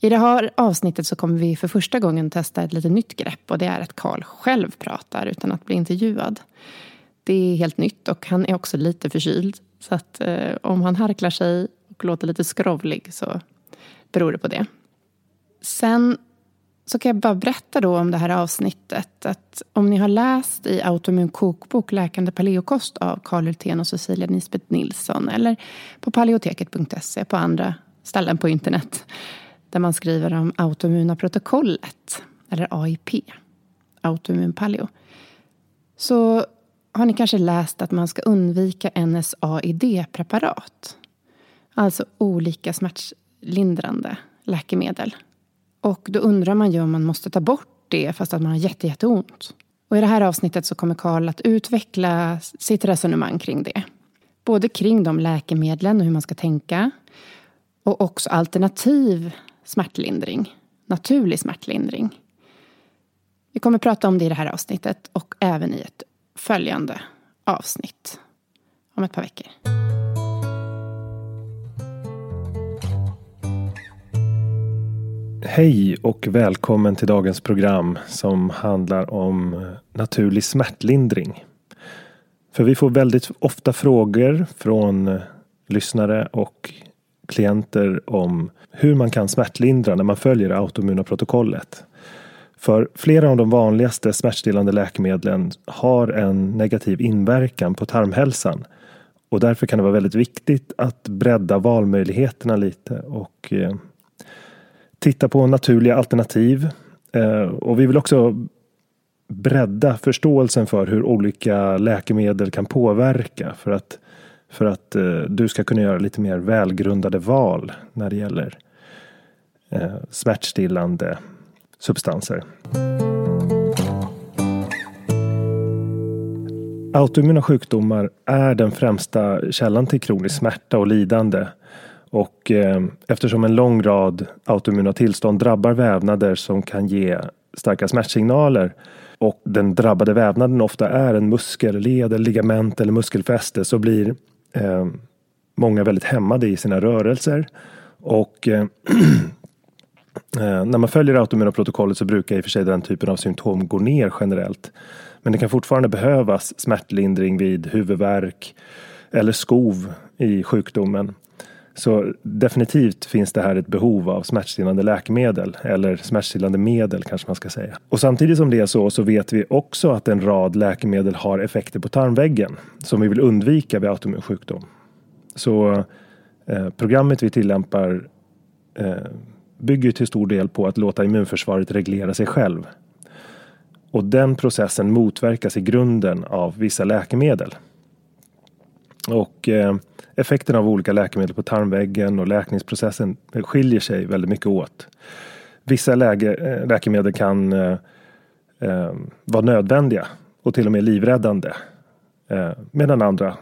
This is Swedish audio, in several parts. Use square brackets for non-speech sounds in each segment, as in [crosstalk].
I det här avsnittet så kommer vi för första gången testa ett lite nytt grepp och det är att Karl själv pratar utan att bli intervjuad. Det är helt nytt och han är också lite förkyld. Så att eh, om han harklar sig och låter lite skrovlig så beror det på det. Sen så kan jag bara berätta då om det här avsnittet. Att om ni har läst i Autoimmun kokbok Läkande paleokost av Karl Hultén och Cecilia Nisbet Nilsson eller på paleoteket.se på andra ställen på internet där man skriver om autoimmuna protokollet, eller AIP, autoimmun paleo, så har ni kanske läst att man ska undvika NSAID-preparat. Alltså olika smärtlindrande läkemedel. Och då undrar man ju om man måste ta bort det fast att man har jätte, jätteont. Och i det här avsnittet så kommer Karl att utveckla sitt resonemang kring det. Både kring de läkemedlen och hur man ska tänka och också alternativ smärtlindring, naturlig smärtlindring. Vi kommer prata om det i det här avsnittet och även i ett följande avsnitt om ett par veckor. Hej och välkommen till dagens program som handlar om naturlig smärtlindring. För vi får väldigt ofta frågor från lyssnare och klienter om hur man kan smärtlindra när man följer autoimmuna protokollet. För flera av de vanligaste smärtstillande läkemedlen har en negativ inverkan på tarmhälsan. Och därför kan det vara väldigt viktigt att bredda valmöjligheterna lite och eh, titta på naturliga alternativ. Eh, och vi vill också bredda förståelsen för hur olika läkemedel kan påverka för att, för att eh, du ska kunna göra lite mer välgrundade val när det gäller eh, smärtstillande substanser. Autoimmuna sjukdomar är den främsta källan till kronisk smärta och lidande. Och eh, eftersom en lång rad autoimmuna tillstånd drabbar vävnader som kan ge starka smärtsignaler och den drabbade vävnaden ofta är en muskel, led, ligament eller muskelfäste så blir eh, många väldigt hämmade i sina rörelser. Och eh, [clears throat] eh när man följer autoimmuna protokollet så brukar i och för sig den typen av symptom gå ner generellt. Men det kan fortfarande behövas smärtlindring vid huvudvärk eller skov i sjukdomen. Så definitivt finns det här ett behov av smärtstillande läkemedel eller smärtstillande medel kanske man ska säga. Och samtidigt som det är så så vet vi också att en rad läkemedel har effekter på tarmväggen som vi vill undvika vid autoimmun sjukdom. Så eh, programmet vi tillämpar eh, bygger till stor del på att låta immunförsvaret reglera sig själv. Och den processen motverkas i grunden av vissa läkemedel. Och eh, effekten av olika läkemedel på tarmväggen och läkningsprocessen skiljer sig väldigt mycket åt. Vissa läge, eh, läkemedel kan eh, eh, vara nödvändiga och till och med livräddande. Eh, medan andra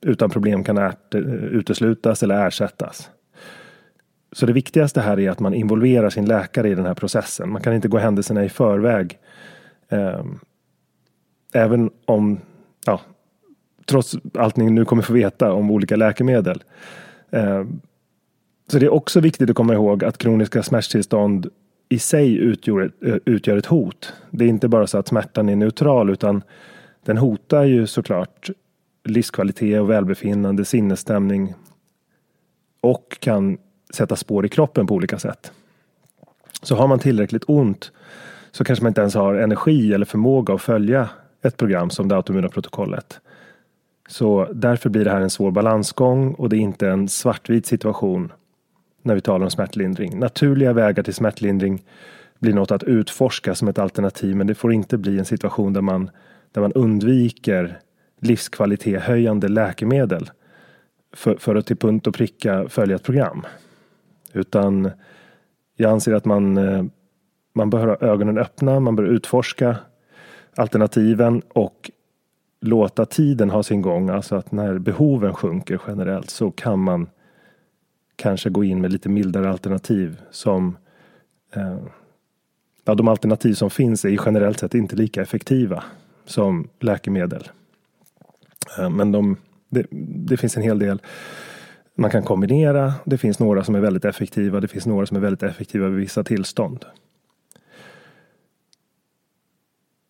utan problem kan ärt, eh, uteslutas eller ersättas. Så det viktigaste här är att man involverar sin läkare i den här processen. Man kan inte gå händelserna i förväg. Eh, även om ja, trots allt ni nu kommer få veta om olika läkemedel. Eh, så det är också viktigt att komma ihåg att kroniska smärttillstånd i sig utgör eh, utgör ett hot. Det är inte bara så att smärtan är neutral utan den hotar ju såklart livskvalitet och välbefinnande, sinnesstämning och kan sätta spår i kroppen på olika sätt. Så har man tillräckligt ont så kanske man inte ens har energi eller förmåga att följa ett program som det autoimmuna protokollet. Så därför blir det här en svår balansgång och det är inte en svartvit situation när vi talar om smärtlindring. Naturliga vägar till smärtlindring blir något att utforska som ett alternativ men det får inte bli en situation där man, där man undviker livskvalitetshöjande läkemedel för, för att till punkt och pricka följa ett program. Utan jag anser att man, eh, man bör ha ögonen öppna, man bör utforska alternativen och låta tiden ha sin gång, alltså att när behoven sjunker generellt så kan man kanske gå in med lite mildare alternativ som eh, Ja, de alternativ som finns är generellt sett inte lika effektiva som läkemedel. Eh, men de, det, det, finns en hel del man kan kombinera. Det finns några som är väldigt effektiva. Det finns några som är väldigt effektiva vid vissa tillstånd.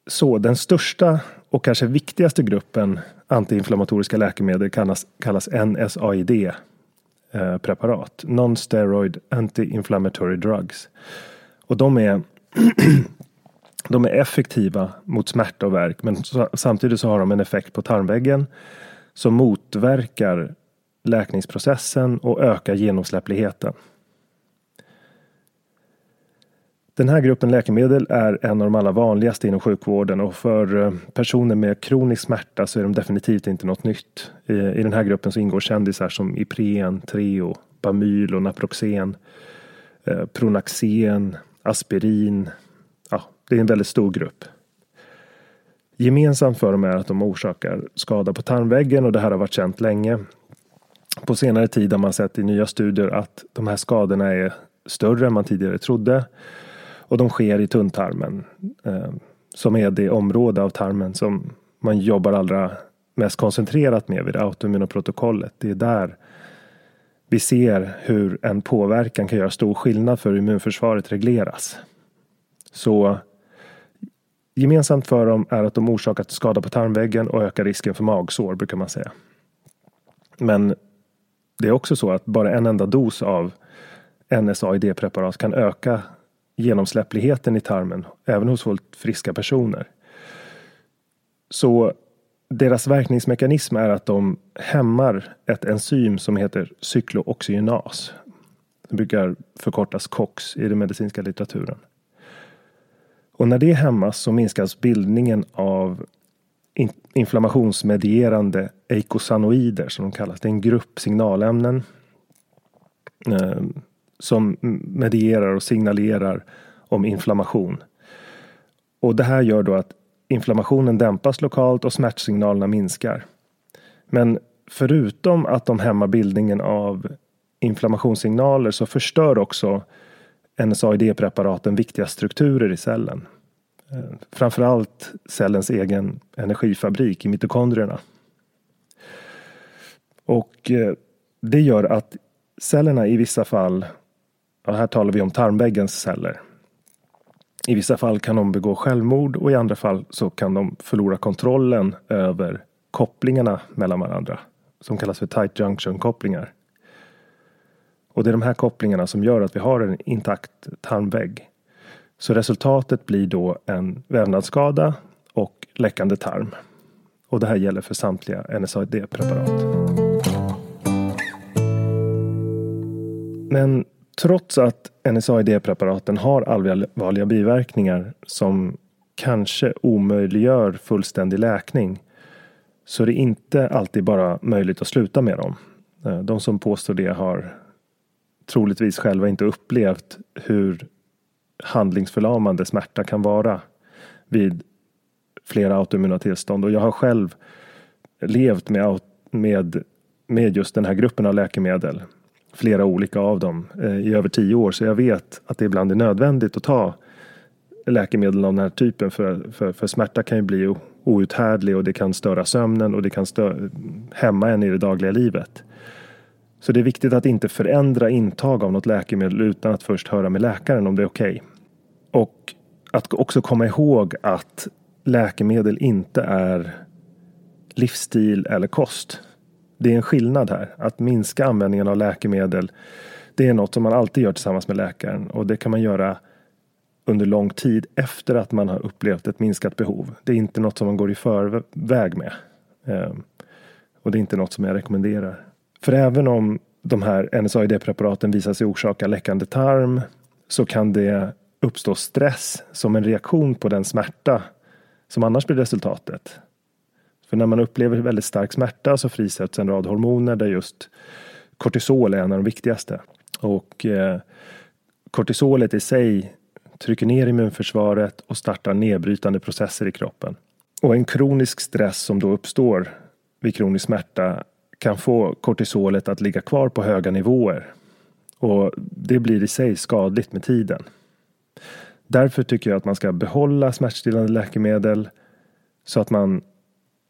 Så den största och kanske viktigaste gruppen antiinflammatoriska läkemedel kallas, kallas NSAID-preparat. Eh, Non-steroid anti-inflammatory drugs. Och de är, [clears throat] de är effektiva mot smärta och värk men samtidigt så har de en effekt på tarmväggen som motverkar läkningsprocessen och ökar genomsläppligheten. Den här gruppen läkemedel är en av de allra vanligaste inom sjukvården och för eh, personer med kronisk smärta så är de definitivt inte något nytt. I den här gruppen så ingår kändisar som Ipren, Treo, Bamyl och Naproxen, eh, Pronaxen, Aspirin. Ja, det är en väldigt stor grupp. Gemensamt för dem är att de orsakar skada på tarmväggen och det här har varit känt länge. På senare tid har man sett i nya studier att de här skadorna är större än man tidigare trodde. Och de sker i tunntarmen. Eh, som är det område av tarmen som man jobbar allra mest koncentrerat med vid det autoimmuna protokollet. Det är där vi ser hur en påverkan kan göra stor skillnad för hur immunförsvaret regleras. Så gemensamt för dem är att de orsakar skada på tarmväggen och ökar risken för magsår brukar man säga. Men det är också så att bara en enda dos av NSAID-preparat kan öka genomsläppligheten i tarmen, även hos fullt friska personer. Så deras verkningsmekanism är att de hämmar ett enzym som heter cyklooxygenas. Det brukar förkortas COX i den medicinska litteraturen. Och när det hämmas så minskas bildningen av inflammationsmedierande eikosanoider som de kallas. Det är en grupp signalämnen ehm, som medierar och signalerar om inflammation. Och det här gör då att inflammationen dämpas lokalt och smärtsignalerna minskar. Men förutom att de hämmar bildningen av inflammationssignaler så förstör också NSAID-preparaten viktiga strukturer i cellen. Eh, framförallt cellens egen energifabrik i mitokondrierna. Och eh, det gör att cellerna i vissa fall, och här talar vi om tarmväggens celler, i vissa fall kan de begå självmord och i andra fall så kan de förlora kontrollen över kopplingarna mellan varandra som kallas för tight junction kopplingar. Och det är de här kopplingarna som gör att vi har en intakt tarmvägg. Så resultatet blir då en vävnadsskada och läckande tarm. Och det här gäller för samtliga NSAID-preparat. Men trots att NSAID-preparaten har allvarliga biverkningar som kanske omöjliggör fullständig läkning så är det inte alltid bara möjligt att sluta med dem. Eh, de som påstår det har troligtvis själva inte upplevt hur handlingsförlamande smärta kan vara vid flera autoimmuna tillstånd. Och jag har själv levt med, med, med just den här gruppen av läkemedel flera olika av dem eh, i över tio år. Så jag vet att det ibland är nödvändigt att ta läkemedel av den här typen. För, för, för smärta kan ju bli outhärdlig och det kan störa sömnen och det kan stö- hämma en i det dagliga livet. Så det är viktigt att inte förändra intag av något läkemedel utan att först höra med läkaren om det är okej. Okay. Och att också komma ihåg att läkemedel inte är livsstil eller kost det är en skillnad här. Att minska användningen av läkemedel. Det är något som man alltid gör tillsammans med läkaren och det kan man göra under lång tid efter att man har upplevt ett minskat behov. Det är inte något som man går i förväg med. Ehm, och det är inte något som jag rekommenderar. För även om de här NSAID-preparaten visar sig orsaka läckande tarm så kan det uppstå stress som en reaktion på den smärta som annars blir resultatet. För när man upplever väldigt stark smärta så frisätts en rad hormoner där just kortisol är en av de viktigaste. Och eh, kortisolet i sig trycker ner immunförsvaret och startar nedbrytande processer i kroppen. Och en kronisk stress som då uppstår vid kronisk smärta kan få kortisolet att ligga kvar på höga nivåer. Och det blir i sig skadligt med tiden. Därför tycker jag att man ska behålla smärtstillande läkemedel så att man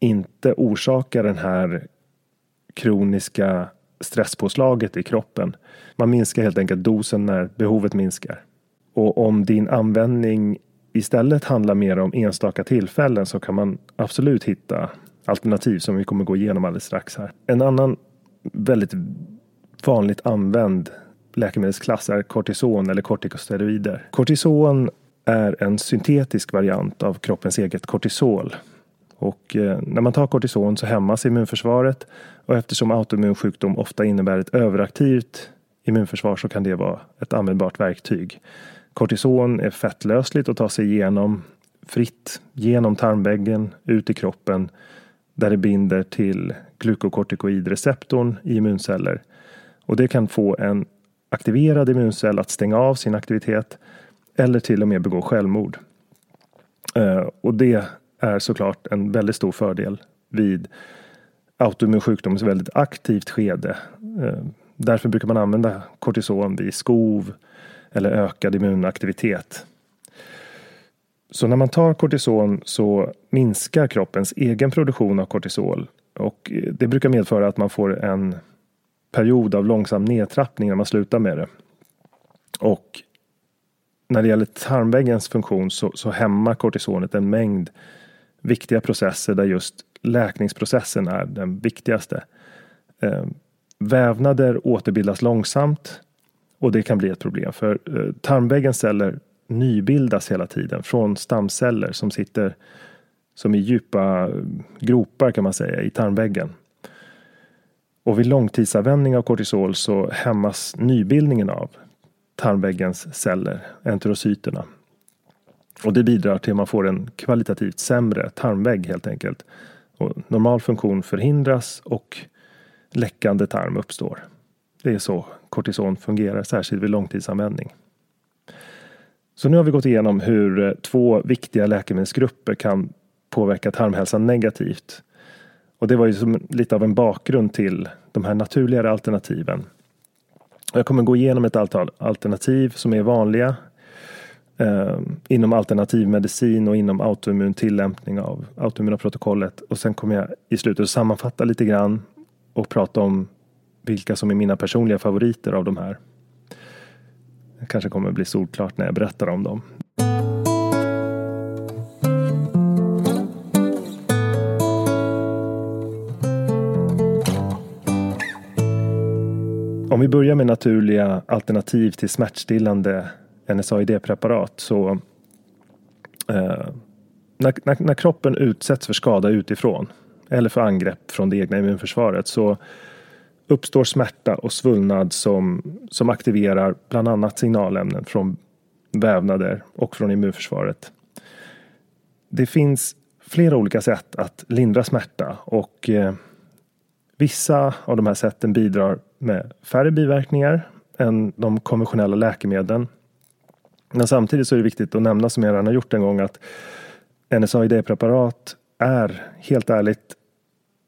inte orsakar den här kroniska stresspåslaget i kroppen. Man minskar helt enkelt dosen när behovet minskar. Och om din användning istället handlar mer om enstaka tillfällen så kan man absolut hitta alternativ som vi kommer gå igenom alldeles strax här. En annan väldigt vanligt använd läkemedelsklass är kortison eller kortikosteroider. Kortison är en syntetisk variant av kroppens eget kortisol och eh, när man tar kortison så hämmas immunförsvaret och eftersom autoimmun sjukdom ofta innebär ett överaktivt immunförsvar så kan det vara ett användbart verktyg. Kortison är fettlösligt och tar sig igenom fritt genom tarmväggen ut i kroppen där det binder till glukokortikoidreceptorn i immunceller. Och det kan få en aktiverad immuncell att stänga av sin aktivitet eller till och med begå självmord. Eh, och det är såklart en väldigt stor fördel vid autoimmun sjukdom väldigt aktivt skede. Eh, därför brukar man använda kortison vid skov eller ökad immunaktivitet. Så när man tar kortison så minskar kroppens egen produktion av kortisol och eh, det brukar medföra att man får en period av långsam nedtrappning när man slutar med det. Och när det gäller tarmväggens funktion så, så hämmar kortisonet en mängd viktiga processer där just läkningsprocessen är den viktigaste. Eh, vävnader återbildas långsamt och det kan bli ett problem för eh, tarmväggens celler nybildas hela tiden från stamceller som sitter som i djupa eh, gropar kan man säga i tarmväggen. Och vid långtidsanvändning av kortisol så hämmas nybildningen av tarmväggens celler, enterocyterna. Och det bidrar till att man får en kvalitativt sämre tarmvägg helt enkelt. Och normal funktion förhindras och läckande tarm uppstår. Det är så kortison fungerar, särskilt vid långtidsanvändning. Så nu har vi gått igenom hur eh, två viktiga läkemedelsgrupper kan påverka tarmhälsan negativt. Och det var ju som lite av en bakgrund till de här naturligare alternativen. Jag kommer gå igenom ett antal alternativ som är vanliga eh, inom alternativmedicin och inom autoimmun tillämpning av autoimmuna protokollet. Och sen kommer jag i slutet sammanfatta lite grann och prata om vilka som är mina personliga favoriter av de här. Det kanske kommer bli solklart när jag berättar om dem. Om vi börjar med naturliga alternativ till smärtstillande NSAID-preparat så eh, när, när, när, kroppen utsätts för skada utifrån eller för angrepp från det egna immunförsvaret så uppstår smärta och svullnad som, som aktiverar bland annat signalämnen från vävnader och från immunförsvaret. Det finns flera olika sätt att lindra smärta och eh, vissa av de här sätten bidrar med färre biverkningar än de konventionella läkemedlen. Men samtidigt så är det viktigt att nämna som jag redan har gjort en gång att NSAID-preparat är helt ärligt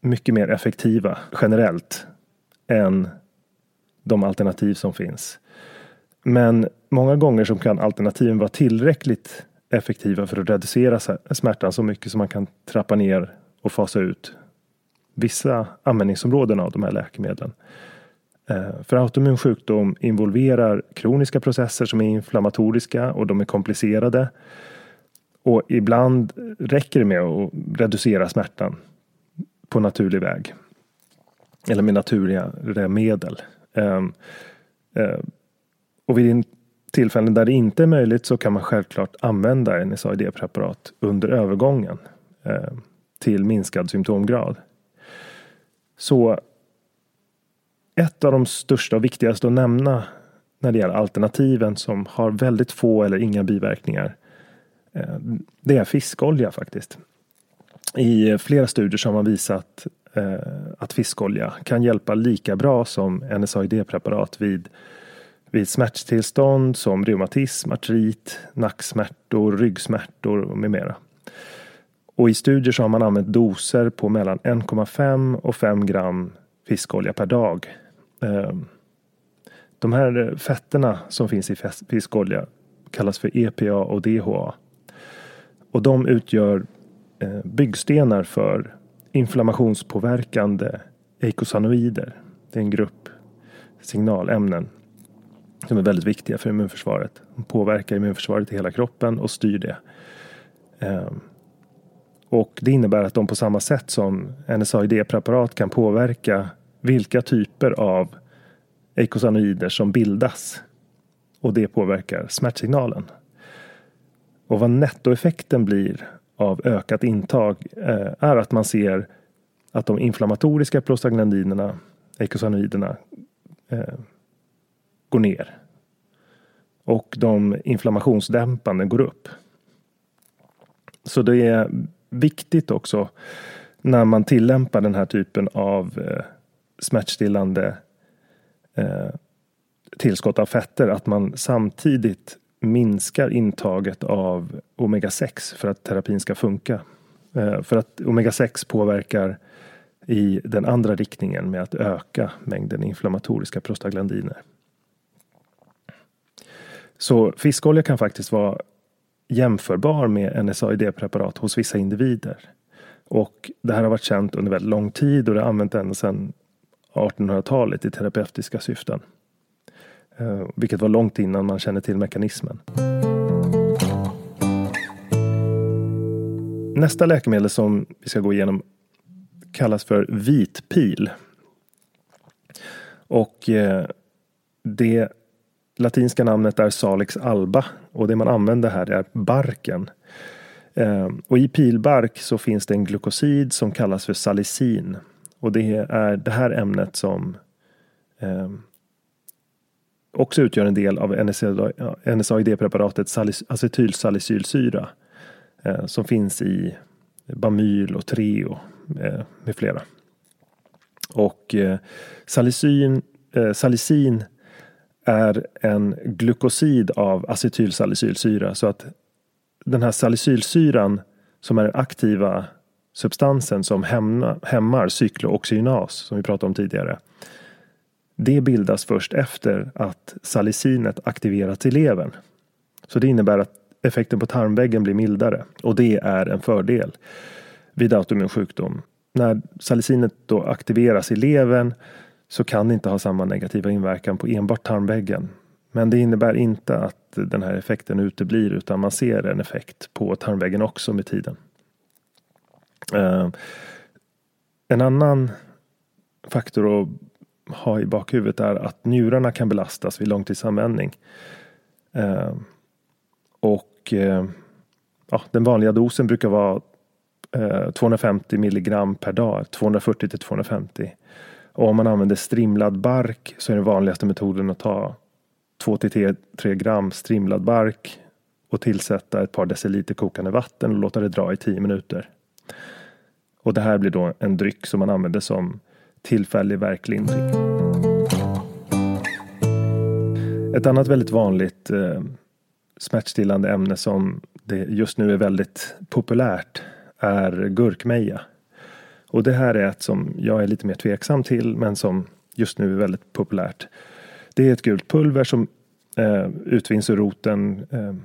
mycket mer effektiva generellt än de alternativ som finns. Men många gånger så kan alternativen vara tillräckligt effektiva för att reducera smärtan så mycket som man kan trappa ner och fasa ut vissa användningsområden av de här läkemedlen. Eh, för autoimmun sjukdom involverar kroniska processer som är inflammatoriska och de är komplicerade. Och ibland räcker det med att reducera smärtan på naturlig väg. Eller med naturliga medel. Ehm, eh, och vid tillfällen där det inte är möjligt så kan man självklart använda NSAID-preparat under övergången eh, till minskad symptomgrad. Så ett av de största och viktigaste att nämna när det gäller alternativen som har väldigt få eller inga biverkningar. Eh, det är fiskolja faktiskt. I flera studier har man visat eh, att fiskolja kan hjälpa lika bra som NSAID-preparat vid, vid smärttillstånd som reumatism, artrit, nacksmärtor, ryggsmärtor med mera. Och i studier så har man använt doser på mellan 1,5 och 5 gram fiskolja per dag Ehm, de här fetterna som finns i fiskolja kallas för EPA och DHA. Och de utgör eh, byggstenar för inflammationspåverkande eikosanoider. Det är en grupp signalämnen som är väldigt viktiga för immunförsvaret. De påverkar immunförsvaret i hela kroppen och styr det. Ehm, och det innebär att de på samma sätt som NSAID-preparat kan påverka vilka typer av eikosanoider som bildas. Och det påverkar smärtsignalen. Och vad nettoeffekten blir av ökat intag eh, är att man ser att de inflammatoriska prostaglandinerna, eikosanoiderna, eh, går ner. Och de inflammationsdämpande går upp. Så det är viktigt också när man tillämpar den här typen av eh, smärtstillande eh, tillskott av fetter att man samtidigt minskar intaget av omega-6 för att terapin ska funka. Eh, för att omega-6 påverkar i den andra riktningen med att öka mängden inflammatoriska prostaglandiner. Så fiskolja kan faktiskt vara jämförbar med NSAID-preparat hos vissa individer. Och det här har varit känt under väldigt lång tid och det har använts ända sedan 1800-talet i terapeutiska syften. Eh, vilket var långt innan man kände till mekanismen. Nästa läkemedel som vi ska gå igenom kallas för vitpil. Och eh, det latinska namnet är Salix alba och det man använder här är barken. Eh, och i pilbark så finns det en glukosid som kallas för salicin. Och det är det här ämnet som eh, också utgör en del av NSAID-preparatet acetylsalicylsyra eh, som finns i Bamyl och Treo eh, med flera. Och eh, salicin, eh, salicin är en glukosid av acetylsalicylsyra så att den här salicylsyran som är den aktiva substansen som hämmar, hämmar cyklooxygenas som vi pratade om tidigare. Det bildas först efter att salicinet aktiverats i levern. Så det innebär att effekten på tarmväggen blir mildare och det är en fördel vid autoimmun sjukdom. När salicinet då aktiveras i levern så kan det inte ha samma negativa inverkan på enbart tarmväggen. Men det innebär inte att den här effekten uteblir utan man ser en effekt på tarmväggen också med tiden. Eh, en annan faktor att ha i bakhuvudet är att njurarna kan belastas vid långtidsanvändning. Eh, och eh, ja, den vanliga dosen brukar vara 250 milligram per dag, 240 till 250. Och om man använder strimlad bark så är den vanligaste metoden att ta 2 till 3 gram strimlad bark och tillsätta ett par deciliter kokande vatten och låta det dra i 10 minuter. Och det här blir då en dryck som man använder som tillfällig värklindring. Ett annat väldigt vanligt eh, smärtstillande ämne som det just nu är väldigt populärt är gurkmeja. Och det här är ett som jag är lite mer tveksam till men som just nu är väldigt populärt. Det är ett gult pulver som eh, utvinns ur roten eh,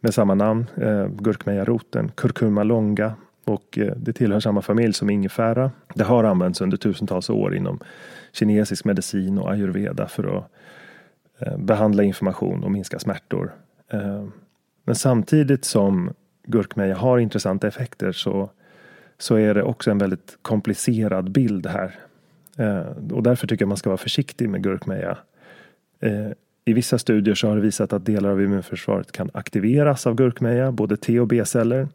med samma namn, eh, gurkmejaroten, curcuma longa. Och eh, det tillhör samma familj som ingefära. Det har använts under tusentals år inom kinesisk medicin och ayurveda för att eh, behandla inflammation och minska smärtor. Eh, men samtidigt som gurkmeja har intressanta effekter så, så är det också en väldigt komplicerad bild här. Och därför tycker jag man ska vara försiktig med gurkmeja. I vissa studier så har det visat att delar av immunförsvaret kan aktiveras av gurkmeja, både T och B-celler.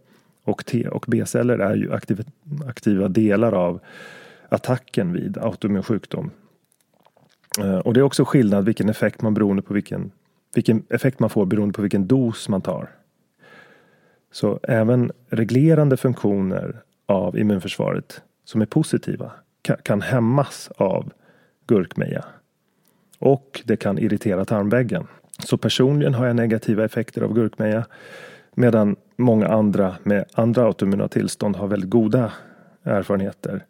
Och T och B-celler är ju aktiva, aktiva delar av attacken vid autoimmun sjukdom. Eh, och det är också skillnad vilken effekt man beroende på vilken, vilken effekt man får beroende på vilken dos man tar. Så även reglerande funktioner av immunförsvaret som är positiva kan hämmas av gurkmeja. Och det kan irritera tarmväggen. Så personligen har jag negativa effekter av gurkmeja Medan många andra med andra autoimmuna tillstånd har väldigt goda erfarenheter.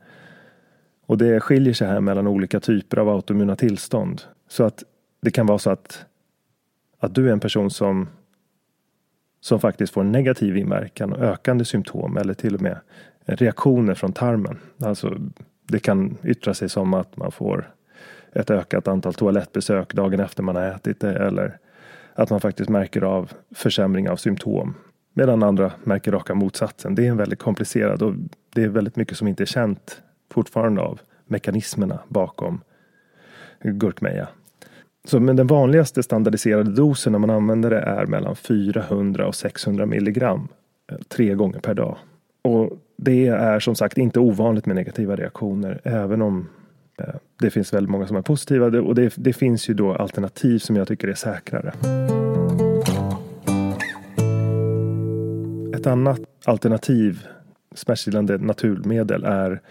Och det skiljer sig här mellan olika typer av autoimmuna tillstånd. Så att det kan vara så att, att du är en person som, som faktiskt får negativ inverkan och ökande symptom eller till och med reaktioner från tarmen. Alltså det kan yttra sig som att man får ett ökat antal toalettbesök dagen efter man har ätit det eller att man faktiskt märker av försämring av symptom. Medan andra märker raka motsatsen. Det är en väldigt komplicerad och det är väldigt mycket som inte är känt fortfarande av mekanismerna bakom gurkmeja. Så men den vanligaste standardiserade dosen när man använder det är mellan 400 och 600 milligram eh, tre gånger per dag. Och det är som sagt inte ovanligt med negativa reaktioner även om Eh, det finns väldigt många som är positiva och det, det finns ju då alternativ som jag tycker är säkrare. Ett annat alternativ smärtstillande naturmedel är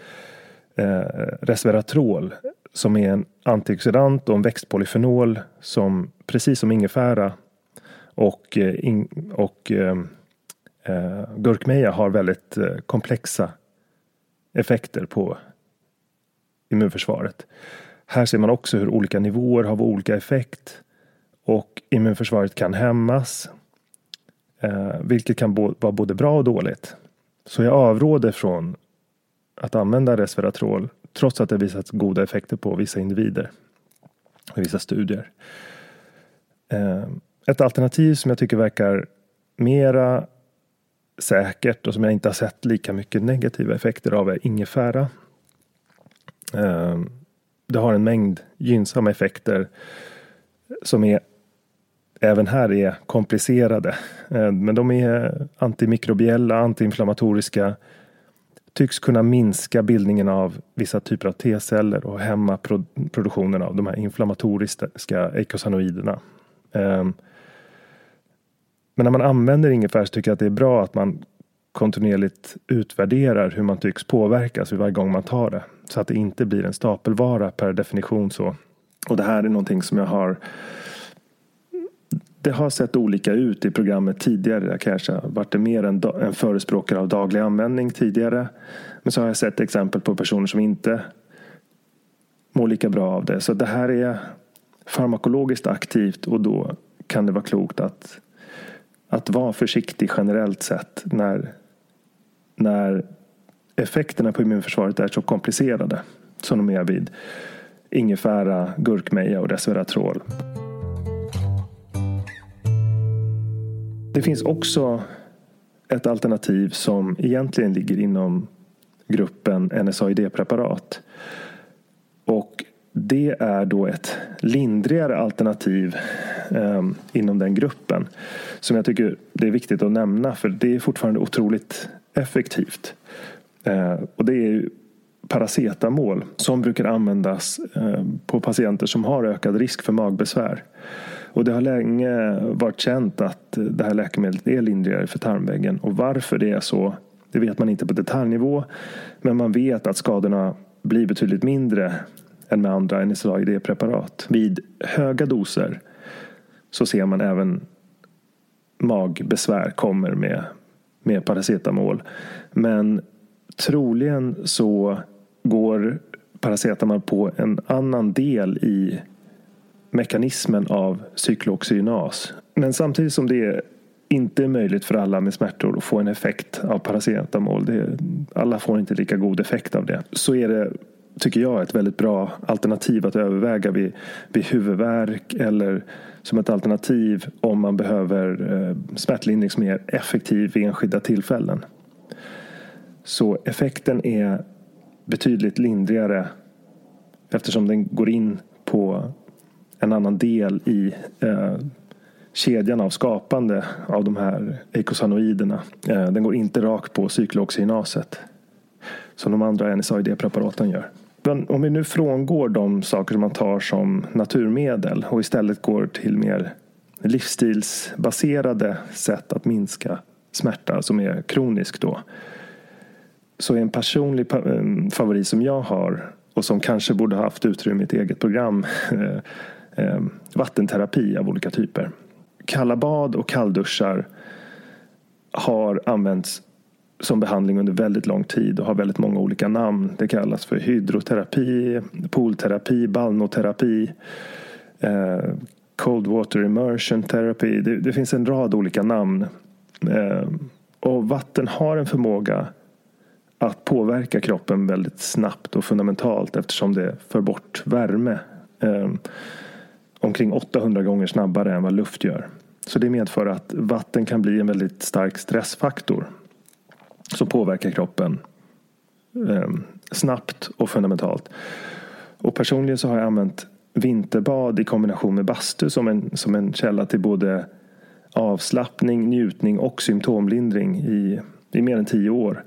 eh, resveratrol som är en antioxidant och en växtpolyfenol som precis som ingefära och, eh, in, och eh, eh, gurkmeja har väldigt eh, komplexa effekter på immunförsvaret. Här ser man också hur olika nivåer har olika effekt och immunförsvaret kan hämmas, eh, vilket kan vara både bra och dåligt. Så jag avråder från att använda resveratrol trots att det visat goda effekter på vissa individer i vissa studier. Eh, ett alternativ som jag tycker verkar mera säkert och som jag inte har sett lika mycket negativa effekter av är ingefära. Ehm, det har en mängd gynnsamma effekter som är även här är komplicerade. Ehm, men de är antimikrobiella, antiinflammatoriska, tycks kunna minska bildningen av vissa typer av T-celler och hämma produktionen av de här inflammatoriska eikosanoiderna. Ehm, men när man använder ingefära så tycker jag att det är bra att man kontinuerligt utvärderar hur man tycks påverkas varje gång man tar det. Så att det inte blir en stapelvara per definition så. Och det här är någonting som jag har det har sett olika ut i programmet tidigare. Jag kanske har varit mer en, en förespråkare av daglig användning tidigare. Men så har jag sett exempel på personer som inte mår lika bra av det. Så det här är farmakologiskt aktivt och då kan det vara klokt att, att vara försiktig generellt sett när, när effekterna på immunförsvaret är så komplicerade som de är vid ingefära, gurkmeja och resveratrol. Det finns också ett alternativ som egentligen ligger inom gruppen NSAID-preparat. Och det är då ett lindrigare alternativ eh, inom den gruppen. Som jag tycker det är viktigt att nämna för det är fortfarande otroligt effektivt. Eh, och det är paracetamol som brukar användas eh, på patienter som har ökad risk för magbesvär. Och det har länge varit känt att det här läkemedlet är lindrigare för tarmväggen. Och varför det är så, det vet man inte på detaljnivå. Men man vet att skadorna blir betydligt mindre än med andra NSAID-preparat. Vid höga doser så ser man även magbesvär kommer med, med paracetamol. Men troligen så går paracetamol på en annan del i mekanismen av cyklooxygenas. Men samtidigt som det inte är möjligt för alla med smärtor att få en effekt av paracetamol. Det, alla får inte lika god effekt av det. Så är det, tycker jag, ett väldigt bra alternativ att överväga vid, vid huvudvärk eller som ett alternativ om man behöver eh, smärtlindring som är effektiv vid enskilda tillfällen. Så effekten är betydligt lindrigare eftersom den går in på en annan del i eh, kedjan av skapande av de här eikosanoiderna. Eh, den går inte rakt på cyklooxygenaset som de andra NSAID-preparaten gör. Men om vi nu frångår de saker som man tar som naturmedel och istället går till mer livsstilsbaserade sätt att minska smärta som är kronisk då. Så är en personlig favorit som jag har och som kanske borde ha haft utrymme i ett eget program [laughs] eh, eh, vattenterapi av olika typer. Kalla bad och kallduschar har använts som behandling under väldigt lång tid och har väldigt många olika namn. Det kallas för hydroterapi, poolterapi, balnoterapi, eh, cold water immersion therapy. Det, det, finns en rad olika namn. Eh, och vatten har en förmåga att påverka kroppen väldigt snabbt och fundamentalt eftersom det för bort värme. Eh, omkring 800 gånger snabbare än vad luft gör. Så det medför att vatten kan bli en väldigt stark stressfaktor som påverkar kroppen eh, snabbt och fundamentalt. Och personligen så har jag använt vinterbad i kombination med bastu som en, som en källa till både avslappning, njutning och symptomlindring i, i mer än tio år.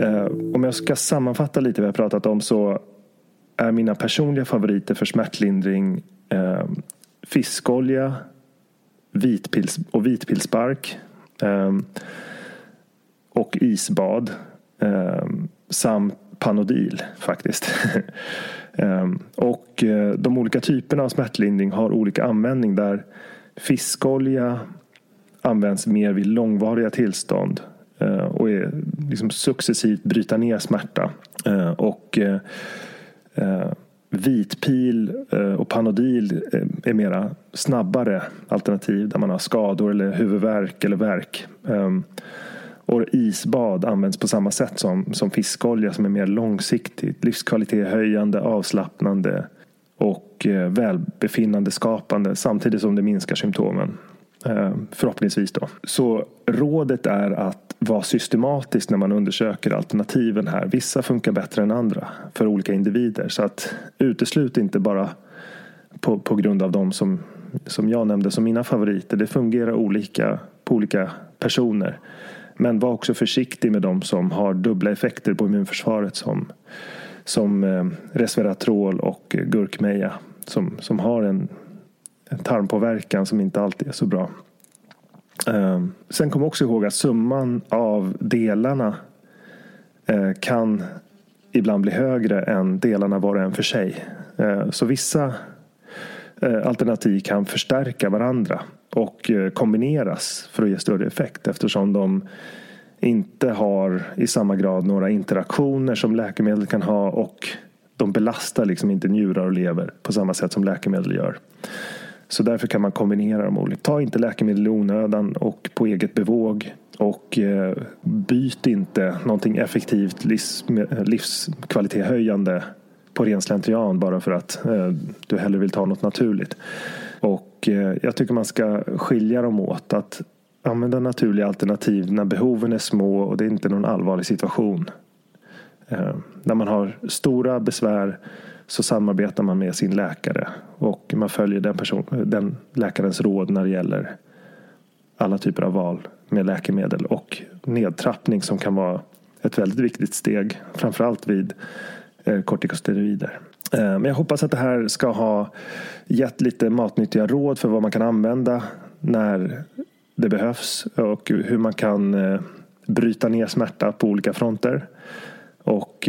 Eh, om jag ska sammanfatta lite vad jag pratat om så är mina personliga favoriter för smärtlindring eh, fiskolja vitpils och vitpilsbark um, ehm, och isbad um, samt Panodil faktiskt. [laughs] Ehm, och eh, de olika typerna av smärtlindring har olika användning där fiskolja används mer vid långvariga tillstånd. Eh, och är, liksom successivt bryta ner smärta. Eh, och vitpil eh, och Panodil eh, är mera snabbare alternativ där man har skador eller huvudvärk eller värk. Ehm, och isbad används på samma sätt som, som fiskolja som är mer långsiktigt livskvalitetshöjande, avslappnande och eh, välbefinnande skapande samtidigt som det minskar symptomen. Ehm, förhoppningsvis då. Så rådet är att vara systematisk när man undersöker alternativen här. Vissa funkar bättre än andra för olika individer. Så att uteslut inte bara på, på grund av de som, som jag nämnde som mina favoriter. Det fungerar olika på olika personer. Men var också försiktig med de som har dubbla effekter på immunförsvaret som, som eh, resveratrol och gurkmeja. Som, som har en tarmpåverkan som inte alltid är så bra. Ehm, sen kom också ihåg att summan av delarna eh, kan ibland bli högre än delarna var och en för sig. Eh, så vissa eh, alternativ kan förstärka varandra och eh, kombineras för att ge större effekt eftersom de inte har i samma grad några interaktioner som läkemedel kan ha och de belastar liksom inte njurar och lever på samma sätt som läkemedel gör. Så därför kan man kombinera dem olika. Ta inte läkemedel i onödan och på eget bevåg. Och eh, byt inte någonting effektivt livs, livskvalitetshöjande på ren slentrian bara för att eh, du hellre vill ta något naturligt. Och eh, jag tycker man ska skilja dem åt. Att använda naturliga alternativ när behoven är små och det är inte någon allvarlig situation. Eh, när man har stora besvär så samarbetar man med sin läkare och man följer den, person, den läkarens råd när det gäller alla typer av val med läkemedel och nedtrappning som kan vara ett väldigt viktigt steg, framförallt vid eh, kortikosteroider. Eh, men jag hoppas att det här ska ha gett lite matnyttiga råd för vad man kan använda när det behövs och hur man kan eh, bryta ner smärta på olika fronter. Och